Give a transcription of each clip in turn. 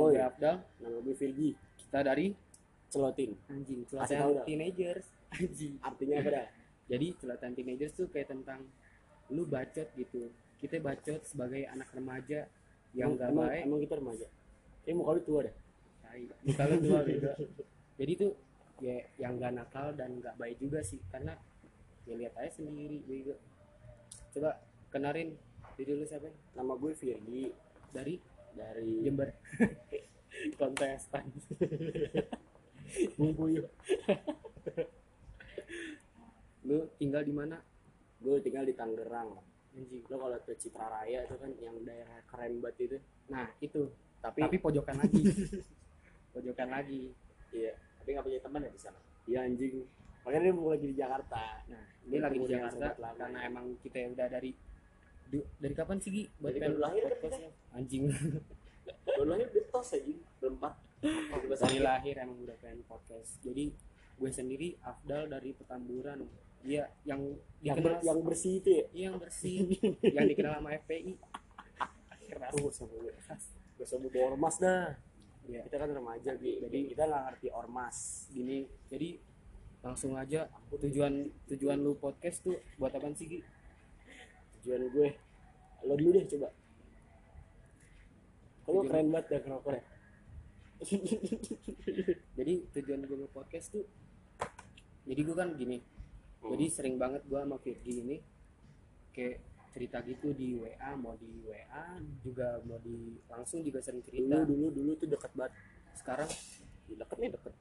nama gue Abdal. Nama gue Virgi. Kita dari celotin. Anjing dah. teenagers. Anjing. Artinya apa dah? Jadi celatan teenagers tuh kayak tentang lu bacot gitu. Kita bacot sebagai anak remaja yang gak emang, baik. emang kita remaja? Eh muka lu tua dah. Tai. muka lu tua beda jadi tuh ya yang gak nakal dan gak baik juga sih. Karena ya lihat aja sendiri bego coba kenalin diri lu siapa? Nama gue Virgi. Dari dari Jember. Kontestan. Bung Puyuh lu tinggal di mana? Gue tinggal di Tangerang. Anjing. Lo kalau ke Citra Raya itu kan yang daerah keren banget itu. Nah itu. Tapi, tapi pojokan lagi. Pojokan lagi. Iya. Tapi nggak punya teman ya di sana? Iya anjing. Makanya dia mau lagi di Jakarta. Nah ini lagi di Jakarta karena emang kita udah dari du- dari kapan sih Gi? Buat Dari baru lahir kan podcastnya? anjing. Baru lahir udah tos aja berempat dari lahir emang udah pengen podcast. Jadi gue sendiri Afdal dari Petamburan. Dia yang yang, dikenal ber- yang bersih itu ya? Iya, yang bersih. Yang dikenal sama FPI keras. Oh sama gue. Usah bawa ormas dah. Iya. kita kan remaja jadi kita nggak ngerti ormas. Gini jadi langsung aja tujuan tujuan lu podcast tuh buat apa sih Gi? Tujuan gue. Lo dulu deh coba. Kalau keren banget ya kenapa ya. Jadi tujuan gue podcast tuh jadi gue kan gini. Jadi sering banget gue sama Virgi ini kayak cerita gitu di WA mau di WA juga mau di langsung juga sering dulu cerita. Dulu dulu tuh deket banget. Sekarang? Ya, deket nih deket.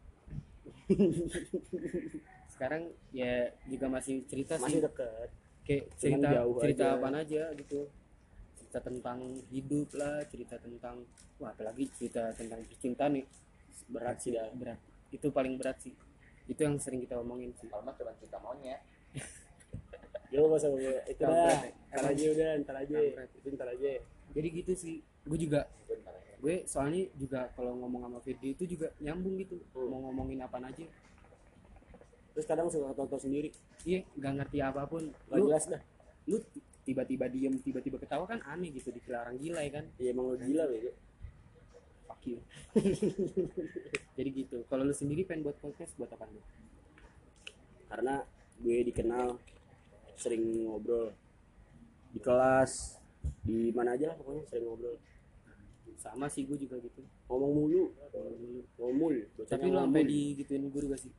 Sekarang ya juga masih cerita masih sih. deket kayak cerita jauh cerita aja. apa aja gitu. Cerita tentang hidup lah cerita tentang wah apalagi cerita tentang percintaan nih. Berat sih dah berat. Itu paling berat sih. Itu yang sering kita omongin sih. Kalau cuma cinta monyet. ya gak usah ngomong itu dah. ya. ntar aja udah ntar aja. Itu ntar aja. Jadi gitu sih. Gue juga gue soalnya juga kalau ngomong sama Firdi itu juga nyambung gitu. Hmm. mau ngomongin apa aja terus kadang suka tonton sendiri. Iya nggak ngerti apa pun. Lu jelas dah. lu tiba-tiba diem tiba-tiba ketawa kan aneh gitu dikira orang gila ya kan? Ya emang lo gila bego. Fuck you. Jadi gitu. Kalau lu sendiri pengen buat podcast buat apa lu karena gue dikenal sering ngobrol. Di kelas di mana aja lah pokoknya sering ngobrol. Sama sih gue juga gitu. Ngomong mulu. Ngomul tapi lu sampai digituin guru gak sih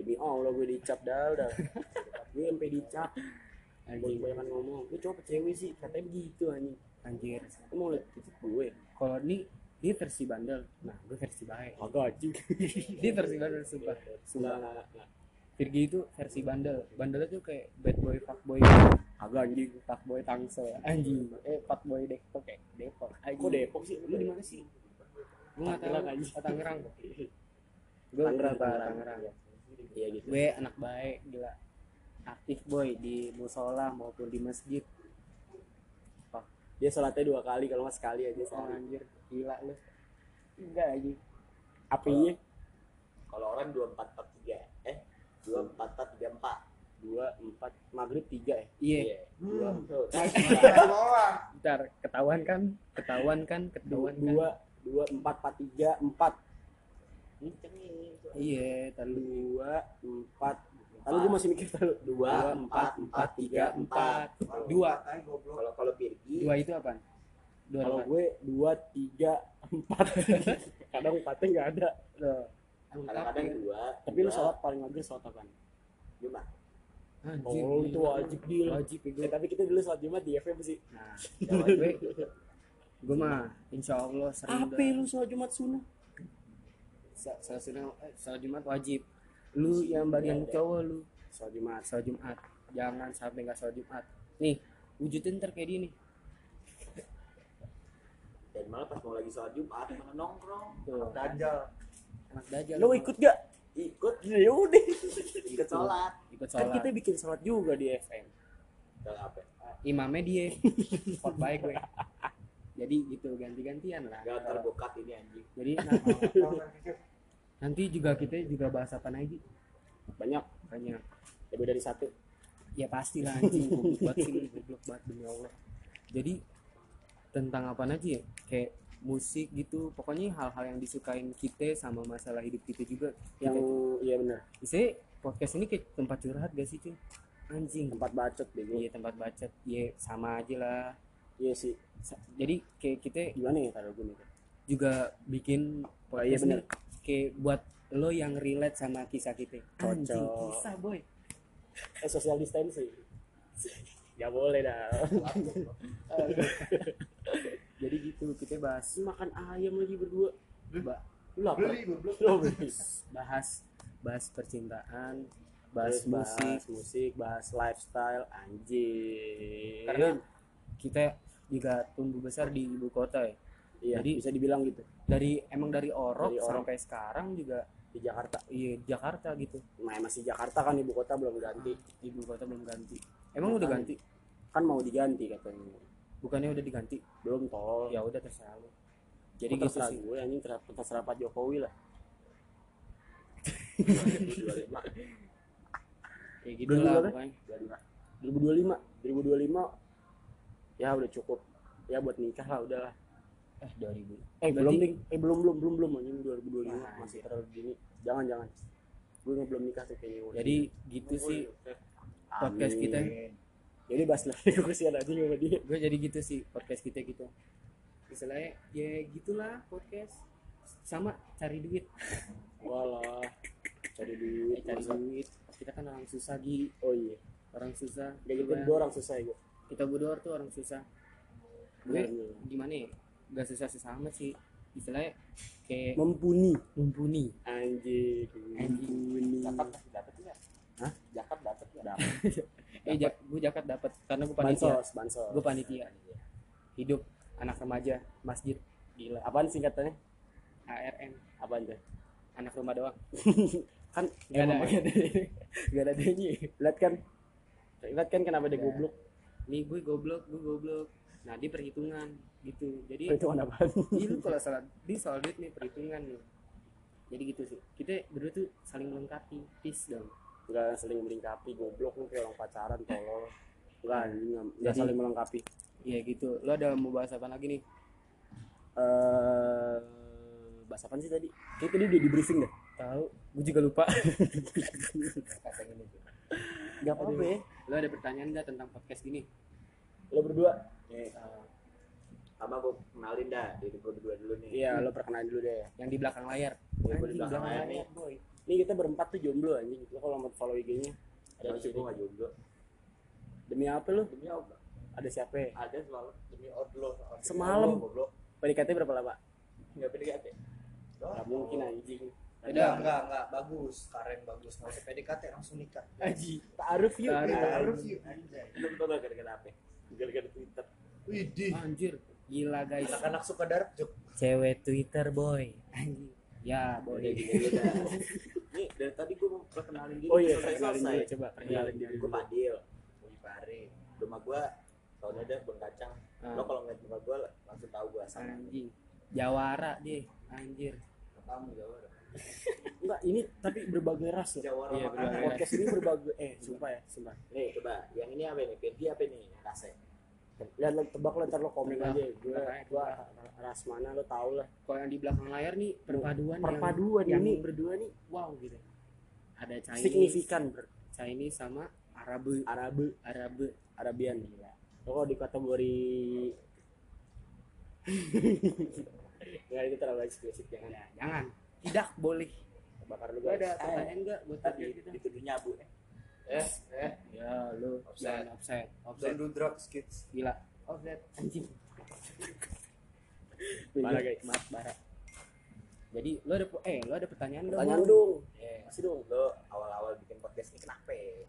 demi allah gue dicap dah udah gue sampai dicap. Anjing. Banyak ngomong lu cowok cewek sih? Katanya begitu anjing. Anjir. Lu mau liat titik gue? Kalau ini dia versi bandel. Nah gue versi baik. Agak anjing. Dia versi bandel sumpah. Sumpah. Virgi itu versi bandel. Bandelnya tuh kayak bad boy fuck boy. Agak anjing. Fuck boy tangsel. Anjing. Eh fuck boy depok kayak depok. Anjing. kok Depok sih? Lu di mana sih? Gue nggak tahu? Tangerang, anjing. oh, Tangerang gue Tangerang, Tangerang, iya gitu. Gue anak baik gila. Aktif boy di musola maupun di masjid. Dia sholatnya dua kali kalau nggak sekali aja oh, anjir. Gila lu. Enggak aja apinya Kalau orang dua empat empat tiga. Eh dua empat empat tiga empat. dua empat maghrib tiga ya iya. Dua. Tuh. ntar ketahuan kan? Ketahuan kan? Ketahuan kan? Dua dua empat empat tiga empat iya tadi dua empat. Lalu gue masih mikir tahu Dua empat empat tiga empat. dua. Kalau kalau Pirgi dua itu apa dua kalau gue dua tiga empat. Kadang empatnya nggak ada. Loh, kadang-kadang dua. tapi lu sholat paling mager sholat apa Jumat. Anjir, oh itu wajib deal wajib ya eh, tapi kita dulu sholat jumat di FM sih. Nah gue gue mah insya Allah sering apa lu sholat jumat sunnah salah sunnah eh, salat jumat wajib. Lu yang bagian cowok lu sholat jumat salat jumat. Jangan sampai nggak salat jumat. Nih wujudin ntar kayak gini. Dan malah pas mau lagi sholat Jumat mana nongkrong. tuh. Dajal. anak dajal lu ikut gak Ikut ya udah. Ikut sholat. ikut kan sholat kita bikin sholat juga di FM apa? imamnya dia. Sport baik gue jadi gitu ganti-gantian lah. Gak terbukat ini anjing. jadi nah, nanti juga kita juga bahas apa lagi? Banyak. Banyak. Lebih dari satu. Ya pastilah anjing. Goblok banget sih goblok banget demi Allah. Jadi tentang apa aja ya? Kayak musik gitu. Pokoknya hal-hal yang disukain kita sama masalah hidup kita juga. Yang Kita- iya benar. Misalnya podcast ini kayak tempat curhat gak sih cuy anjing. Tempat bacot bego. Iya tempat bacot. Iya sama aja lah. Iya sih. Sa- jadi kayak kita gimana ya taruh gue nih juga bikin Oh, iya bener. nih kayak buat lo yang relate sama kisah kita. Anjing kisah boy. Eh social distancing. Gak boleh dah. Jadi gitu kita bahas. Makan ayam lagi berdua. Ba- lu Beli. Lu beli. bahas bahas percintaan bahas Terus musik. bahas musik bahas lifestyle anjing. Karena kita juga tumbuh besar di ibu kota ya iya jadi- bisa dibilang gitu. dari emang dari orok Dari Orok. sampai sekarang juga di Jakarta. Iya Jakarta gitu. Nah, masih Jakarta kan ibu kota belum ganti. Ibu kota belum ganti. Emang udah Makanya. ganti? kan mau diganti katanya. Bukannya udah diganti? Belum tol ya udah terserah lu. Jadi jadi gitu sih. gue anjing terserah, terserah Pak Jokowi lah. Kayak gitu Dulu lah berapa? pokoknya. 2025 2025 ya udah cukup. Ya buat nikah lah udahlah eh 2000 eh Berarti- belum ding eh belum belum belum belum anjing. 2025 Wah, masih terlalu dini. Jangan jangan. Gue belum nikah tuh kayaknya jadi gitu sih. Podcast kita. Jadi bahas lagi gue kesian aja sama dia. Gue jadi gitu sih podcast kita gitu. Istilahnya ya gitulah podcast. Sama cari duit. Walah cari eh, duit cari masa- duit. Kita kan orang susah gi. Oh iya. Orang susah. Gak gitu gue orang susah ya gue kita berdua tuh orang susah. Gue gimana ya gak susah susah amat sih. Istilahnya kayak mumpuni. Mumpuni. Anjing Anjing. masih dapat nggak? Hah? Zakat dapat nggak? eh jak, gue jakat dapat karena gue panitia. Bansos bansos. Gue panitia. Hidup anak remaja masjid. Gila. Apaan singkatannya? ARN apaan tuh? Anak rumah doang. Kan gak ada gak ada. Gak ada adanya. Lihat kan? Lihat kan kenapa dia Ya. goblok? Nih gue goblok gue goblok nah dia perhitungan gitu jadi itu apaan Iya lu kalau salah di soal duit nih perhitungan nih. Jadi gitu sih. Kita berdua tuh saling melengkapi. Peace dong. nggak saling melengkapi goblok lu kayak orang pacaran tolol nggak anjing, nggak nggak Jadi- saling melengkapi Iya gitu. Lo ada mau bahas apa lagi nih? eh bahas apa sih tadi kayak tadi udah di briefing dah Tahu? Gue juga lupa. nggak apa-apa ya Lo ada pertanyaan nggak tentang podcast ini? lo berdua Nih, sama gue kenalin dah diri gue berdua dulu nih. iya lo perkenalan dulu deh Yang di belakang layar. Iya, gua di belakang layar nih. boy. ini kita berempat tuh jomblo anjing lo kalau mau follow IG-nya Ada sih gue nggak jomblo. demi apa lo Demi Allah. ada siapa ya? Ada semalam demi Allah. Demi Semalam? PDKT berapa lama Nggak PDKT. nggak mungkin anjing Udah. Enggak, enggak, enggak, bagus. Karen bagus. Nggak usah PDKT, langsung nikah. Aji. taaruf yuk Taaruf. Yuk, anjay. Lu tau gak gara-gara apa? Gara-gara Twitter. Widih. Anjir. Gila guys. Anak-anak suka dark joke. Cewek Twitter boy. Anjing. Ya boy. Udah gini. Nih dari tadi gue mau perkenalin diri. oh iya selesai perkenalin dulu coba perkenalin diri Gue Padil. Wih Pare. Rumah gue tahun ada bang kacang. Ah. Lo kalau ngeliat rumah gue langsung tahu gue sama. Anjing. Jawara dia. Anjir. Kamu Jawa. enggak ini tapi berbagai ras ya Jawa Iya, makanan. berbagai podcast ini berbagai eh sumpah ya sumpah Nih coba, yang ini apa nih? Pergi apa nih? Kase. Lihat lo tebak lo ntar lo komen Tebak. aja gue gue ras mana lo tau lah Kalau yang di belakang layar nih perpaduan yang- perpaduan yang, ini berdua nih wow gitu. Ada Chinese, signifikan ber Chinese sama Arabe, Arabe Arabe. Arabian lo kalau di kategori nggak itu terlalu eksplisit jangan Ya, jangan. Tidak boleh. bakar lu Gak ada guys pertanyaan enggak buat tadi kita? dituduh nyabu. Eh, eh. Ya, lu Offset. offset. Offset. Don't do drugs, kids. Gila. Offset anjing. Bara, guys. Maaf, bara. Jadi lu ada eh lu ada pertanyaan nggak, pertanyaan dong Eh, kasih dong lo awal-awal bikin podcast ini kenapa? ya?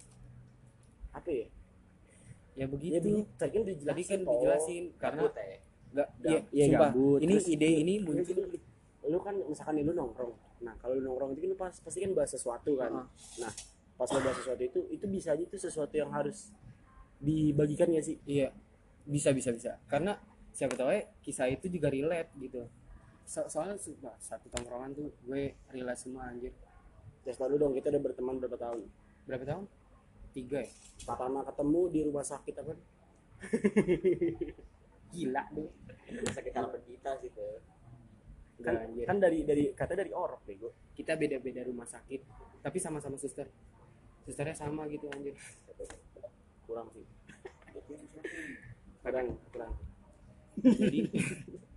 apa ya Ya begitu. ya tadi kan Tadi dijelasin kan dijelasin karena Gabut ya? iya, iya, sumpah. gabut. Ini Terus- ide ini Ya, muncul lu kan misalkan nih lu nongkrong nah kalau lu nongkrong itu kan lu pas, pasti kan bahas sesuatu kan Heeh. nah pas lu bahas sesuatu itu itu bisa aja itu sesuatu yang harus dibagikan ya sih Iya, bisa bisa bisa. Karena siapa tahu ya kisah itu juga relate gitu. So- soalnya wah, satu tongkrongan tuh gue relate semua anjir. terus lalu dong kita udah berteman berapa tahun Berapa tahun? Tiga ya? pertama ketemu di rumah sakit apa Gila deh. Sakit harapan kita sih tuh. kan, kan dari dari kata dari orok bego kita beda-beda rumah sakit tapi sama-sama suster susternya sama gitu anjir. Kurang sih. Kadang kurang. Jadi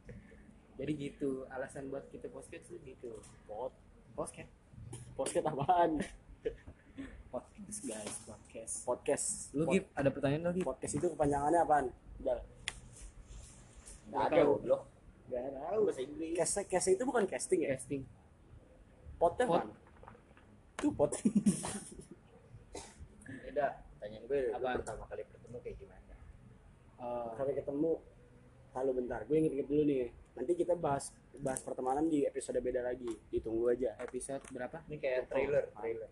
jadi gitu. Alasan buat kita podcast tuh gitu. Pot podcast podcast apaan? Podcast guys podcast. Podcast. Lu Pod- Gip ada pertanyaan lagi podcast itu kepanjangannya apaan? Udah. Nggak ada. goblok. gak tahu. Bahasa Inggris. cast cast itu bukan casting ya? Casting. Potnya Pot. kan itu pot Beda. Pertanyaan gue, Apaan? pertama kali ketemu kayak gimana? Eh, sampai ketemu lalu bentar gue inget-inget dulu nih. Nanti kita bahas bahas pertemanan di episode beda lagi. Ditunggu aja. Episode berapa? Ini kayak trailer, trailer.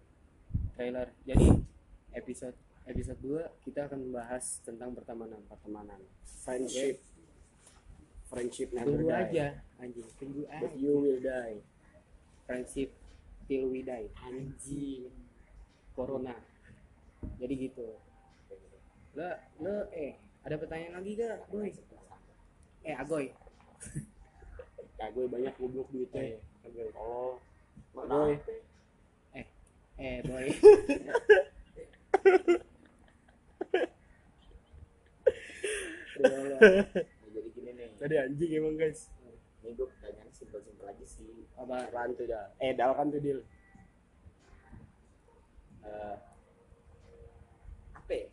trailer. Jadi episode episode 2 kita akan membahas tentang pertemanan. Pertemanan. Friendship. Friendship never tunggu die. aja. Anjing tunggu but aja. you will die. Friendship till we die. Anjing. Corona jadi gitu. Lo lo eh ada pertanyaan lagi gak boy eh agoy. Gue banyak goblok duitnya. Agoy. Oh Mana? Boy. eh boy. Nah, jadi gini nih. tadi anjing emang guys. Ini gue pertanyaan simpel-simpel aja sih. apa? Apaan tuh dah eh dal kan tuh deal Eh, apa ya?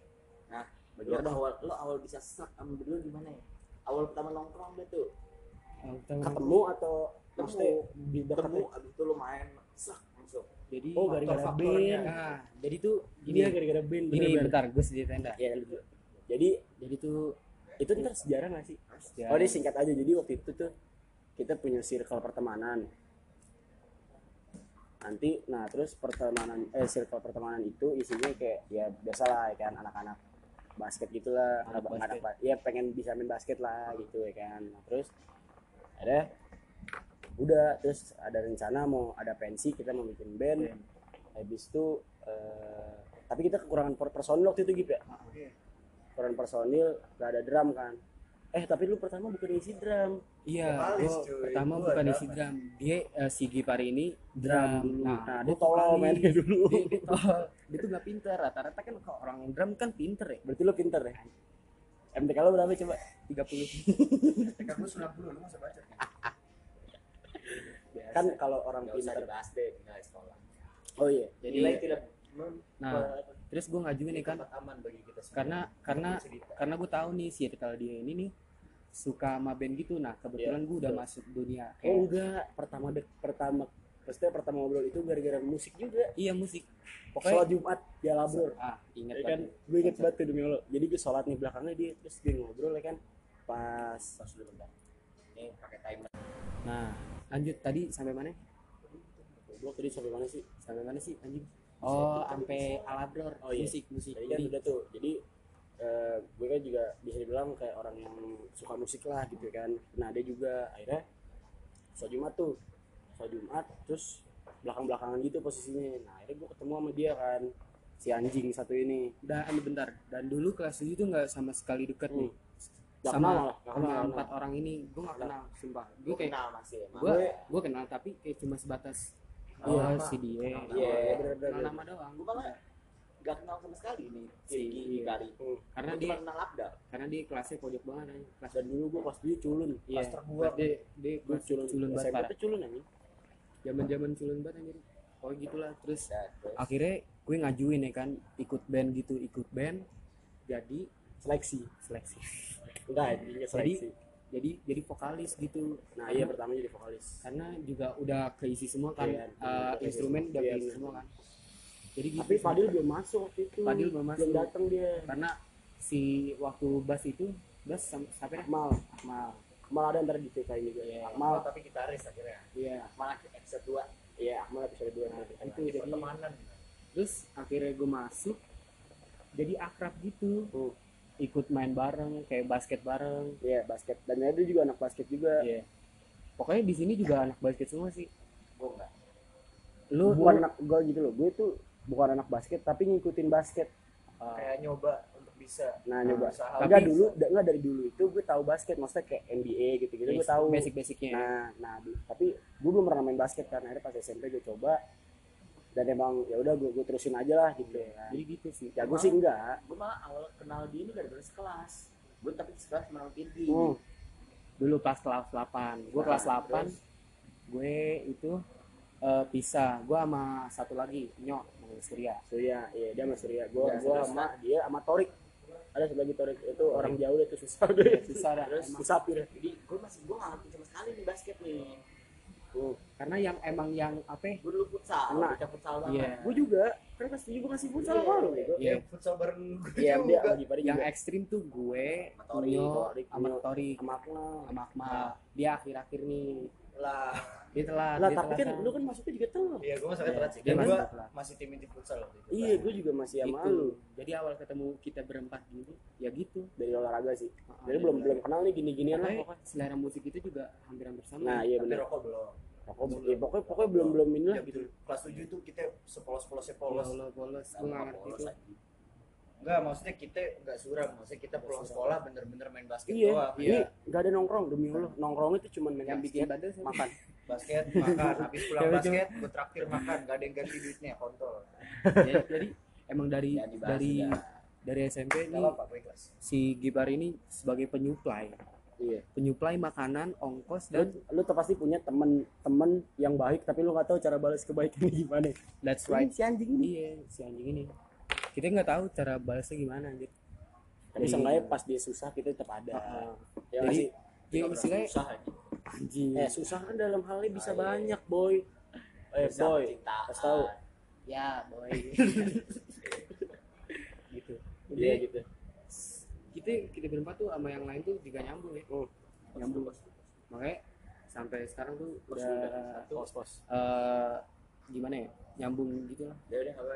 Nah, lo Bener dong. awal lo awal bisa sak sama berdua gimana ya? Awal pertama nongkrong deh tuh. Ketemu atau Ketemu. di dekat Ketemu abis itu lo main sak langsung. jadi oh gara-gara band nah jadi tuh ini gini ya gara-gara band bener-bener. bentar gue sedih tenda ya lu- jadi jadi tuh itu ntar sejarah gak sih ya, oh ini singkat aja jadi waktu itu tuh kita punya circle pertemanan nanti nah terus pertemanan eh circle pertemanan itu isinya kayak ya biasa lah ya kan anak-anak basket gitulah Anak anak, basket. anak ya pengen bisa main basket lah gitu ya kan. Nah, terus ada udah terus ada rencana mau ada pensi kita mau bikin band. Band. habis itu eh, tapi kita kekurangan per- personil waktu itu gitu ya? Kekurangan personil gak ada drum kan eh tapi lu pertama bukan isi drum. Iya cuy. pertama Gua bukan isi drum. Dia eh, si Gipar ini drum. drum. Dulu nah, nah dia tolol mainnya dulu. Dia, dia tolol. dia tuh gak pinter. Rata-rata kan kalau orang drum kan pinter ya. Berarti lu pinter ya? MTK lu berapa coba? 30 TK gue 90 lu masa baca kan kalau orang Gak usah pinter. dibahas deh nilai sekolah. oh iya. Jadi Nilai tidak Nah, terus gue ngajuin nih kan aman bagi kita semua. karena karena Cerita. karena gue tahu nih circle dia ini nih suka sama band gitu. Nah kebetulan gue udah betul. masuk dunia oh kayak enggak pertama dek pertama maksudnya pertama ngobrol itu gara-gara musik juga? Iya musik. Sholat pokoknya Jumat di Alabur ah ingat ya kan? gue inget banget tuh demi Allah. Jadi gue sholat nih belakangnya dia terus dia ngobrol ya kan? Pas Pas dulu bentar. Ini pakai timer. nah lanjut. Tadi sampai mana? Goblok tadi sampai mana sih? Sampai mana sih anjing oh sampai alador Oh, iya. musik musik. Tadi kan jadi udah tuh. Jadi eh, gue kan juga bisa dibilang kayak orang yang suka musik lah gitu kan. Nah dia juga akhirnya sholat Jumat tuh. Sholat Jumat terus belakang belakangan gitu posisinya. Nah akhirnya gue ketemu sama dia kan si anjing satu ini. Udah ini bentar. Dan dulu kelas 7 tuh nggak sama sekali dekat nih. Gak sama kenal gak sama kenal, gak empat orang ini. Gue nggak kenal sumpah. Gue kayak kenal masih gue gue kenal tapi kayak cuma sebatas Oh, oh, nama. si dia. Nama. iya. Iya, kenal nama doang. Gue malah gak kenal sama sekali nih si Iya. Gikari. karena Gue dia cuma kenal Abdal. karena dia kelasnya pojok banget aja kelas dan dulu gue pas dia culun iya. Kelas terbuang. kelas dia dia gue kelas culun culun banget parah. tuh culun anjing. Zaman zaman culun banget anjir oh gitulah terus terus. akhirnya gue ngajuin ya kan ikut band gitu ikut band. Jadi seleksi. Seleksi. Enggak Jadi- seleksi jadi jadi vokalis gitu. Nah iya pertama jadi vokalis. Karena juga udah keisi semua kan Iya, eh, keisi instrumen udah Iya, keisi semua kan. Jadi gitu. Tapi Fadil belum masuk waktu itu. Fadil belum masuk. datang dia. Karena si waktu bass itu bass sam- siapa ya? Akmal. Mal Akmal ada ntar diceritain juga. Iya. Akmal. Oh, tapi gitaris akhirnya. iya. Malah episode 2. iya Akmal episode 2 Nah, nanti itu jadi Pertemanan. terus akhirnya gue masuk jadi akrab gitu. Hmm. Ikut main bareng kayak basket bareng. Iya basket. Dan dia juga anak basket juga. Iya. Pokoknya di sini juga anak basket semua sih. Gue enggak. lu bukan lu- anak gue gitu loh. Gue tuh bukan anak basket tapi ngikutin basket. Ah, kayak nyoba untuk bisa nah nyoba. usaha. enggak dulu enggak dari dulu itu gue tahu basket maksudnya kayak NBA gitu gitu gue tahu. basic basicnya nah nah di- tapi gue belum pernah main basket kan. Akhirnya pas SMP gue coba dan emang ya udah gue, gue terusin aja lah gitu ya jadi gitu sih. Jago sih enggak. gue malah awal kenal dia ini gara-gara sekelas. Gue tapi sekelas sama Firdi hmm. dulu pas kelas 8 gue Nah, kelas 8 terus? gue itu eh, pisah. Gue sama satu lagi nyok namanya Surya. Surya iya dia sama Surya. Gue Ya, gue sama dia sama Torik. Ada satu lagi Torik. Itu orang jauh itu susah. Iya, deh susah dah Terus? emang. musafir jadi gue masih gue nggak ngerti sama sekali nih basket nih hmm. karena yang emang yang apa ya, gue dulu futsal Kena. bocah futsal banget Iya. gue juga kan pas juga masih futsal sama lu gitu Iya. ya futsal bareng gue iya juga dia lagi pada yang juga ekstrim tuh gue sama Nyo. Torik sama Akmal sama Akmal dia akhir-akhir nih lah. Dia telat lah tapi kan lu kan masuknya juga telat iya gue masuknya telat sih. masuk gue masih tim inti futsal waktu itu. Iya gue juga masih sama gitu. lu. Jadi awal ketemu kita berempat gini ya gitu. Dari olahraga sih. Ah, jadi belum belum kenal nih gini-ginian lah. Makanya pokoknya selera musik itu juga hampir-hampir sama. Nah iya benar rokok belum. Pokoknya, ya, pokoknya pokoknya belum belum ini lah gitu kelas 7 itu kita sepolos-polosnya polos. Polos polos polos gue nggak ngerti. Enggak maksudnya kita enggak suram. Maksudnya kita pulang sekolah bener-bener main basket iya doang. ini nggak ada nongkrong demi allah. Nongkrong itu cuma main yang bikin siapa? makan. Basket makan. Habis pulang Cewek, basket gue traktir makan. Gak ada yang ganti duitnya kontol. Jadi, jadi emang dari dibahas dari udah. dari SMP gue ikhlas. si Gibar ini sebagai penyuplai. Iya. Penyuplai makanan ongkos lu, dan lu tuh pasti punya temen-temen yang baik tapi lu nggak tahu cara balas kebaikannya gimana. That's Ini right si anjing ini. Iya si anjing ini kita nggak tahu cara balasnya gimana anjir. Tapi Iya. seenggaknya pas dia susah kita tetap ada. Heeh. ya jadi sih? ya Nggak istilahnya susah aja anjing. Eh susah kan dalam hal ini bisa Ah, iya. banyak boy. Eh Bisa boy kasih tahu. Ya boy. Gitu. Iya jadi gitu. kita kita berempat tuh sama yang lain tuh juga nyambung ya. Hmm. nyambung. Makanya sampai sekarang tuh Pos udah udah satu. pos pos eh, gimana ya? Nyambung gitu lah. Ya udah apa?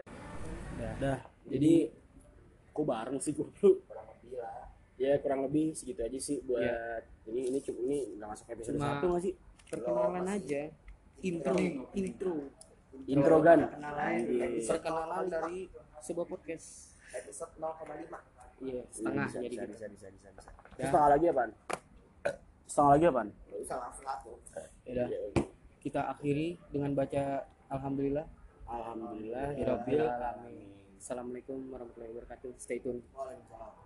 Dah jadi kok bareng sih? Gue dulu kurang lebih lah. Ya kurang lebih segitu aja sih buat Iya. ini ini cuma ini nggak masuk episode Cuma- satu nggak sih? Perkenalan aja. intro. Intro. Intro. Gan. perkenalan dari sebuah podcast. Episode 0,5 iya setengah bisa, jadi bisa, gitu. bisa, bisa, bisa, bisa. Ya. setengah lagi apaan? Setengah lagi apaan? Langsung satu Ya, kita akhiri dengan baca alhamdulillah. Alhamdulillah. Rabbil alamin. Assalamualaikum warahmatullahi wabarakatuh. Stay tune. Waalaikumsalam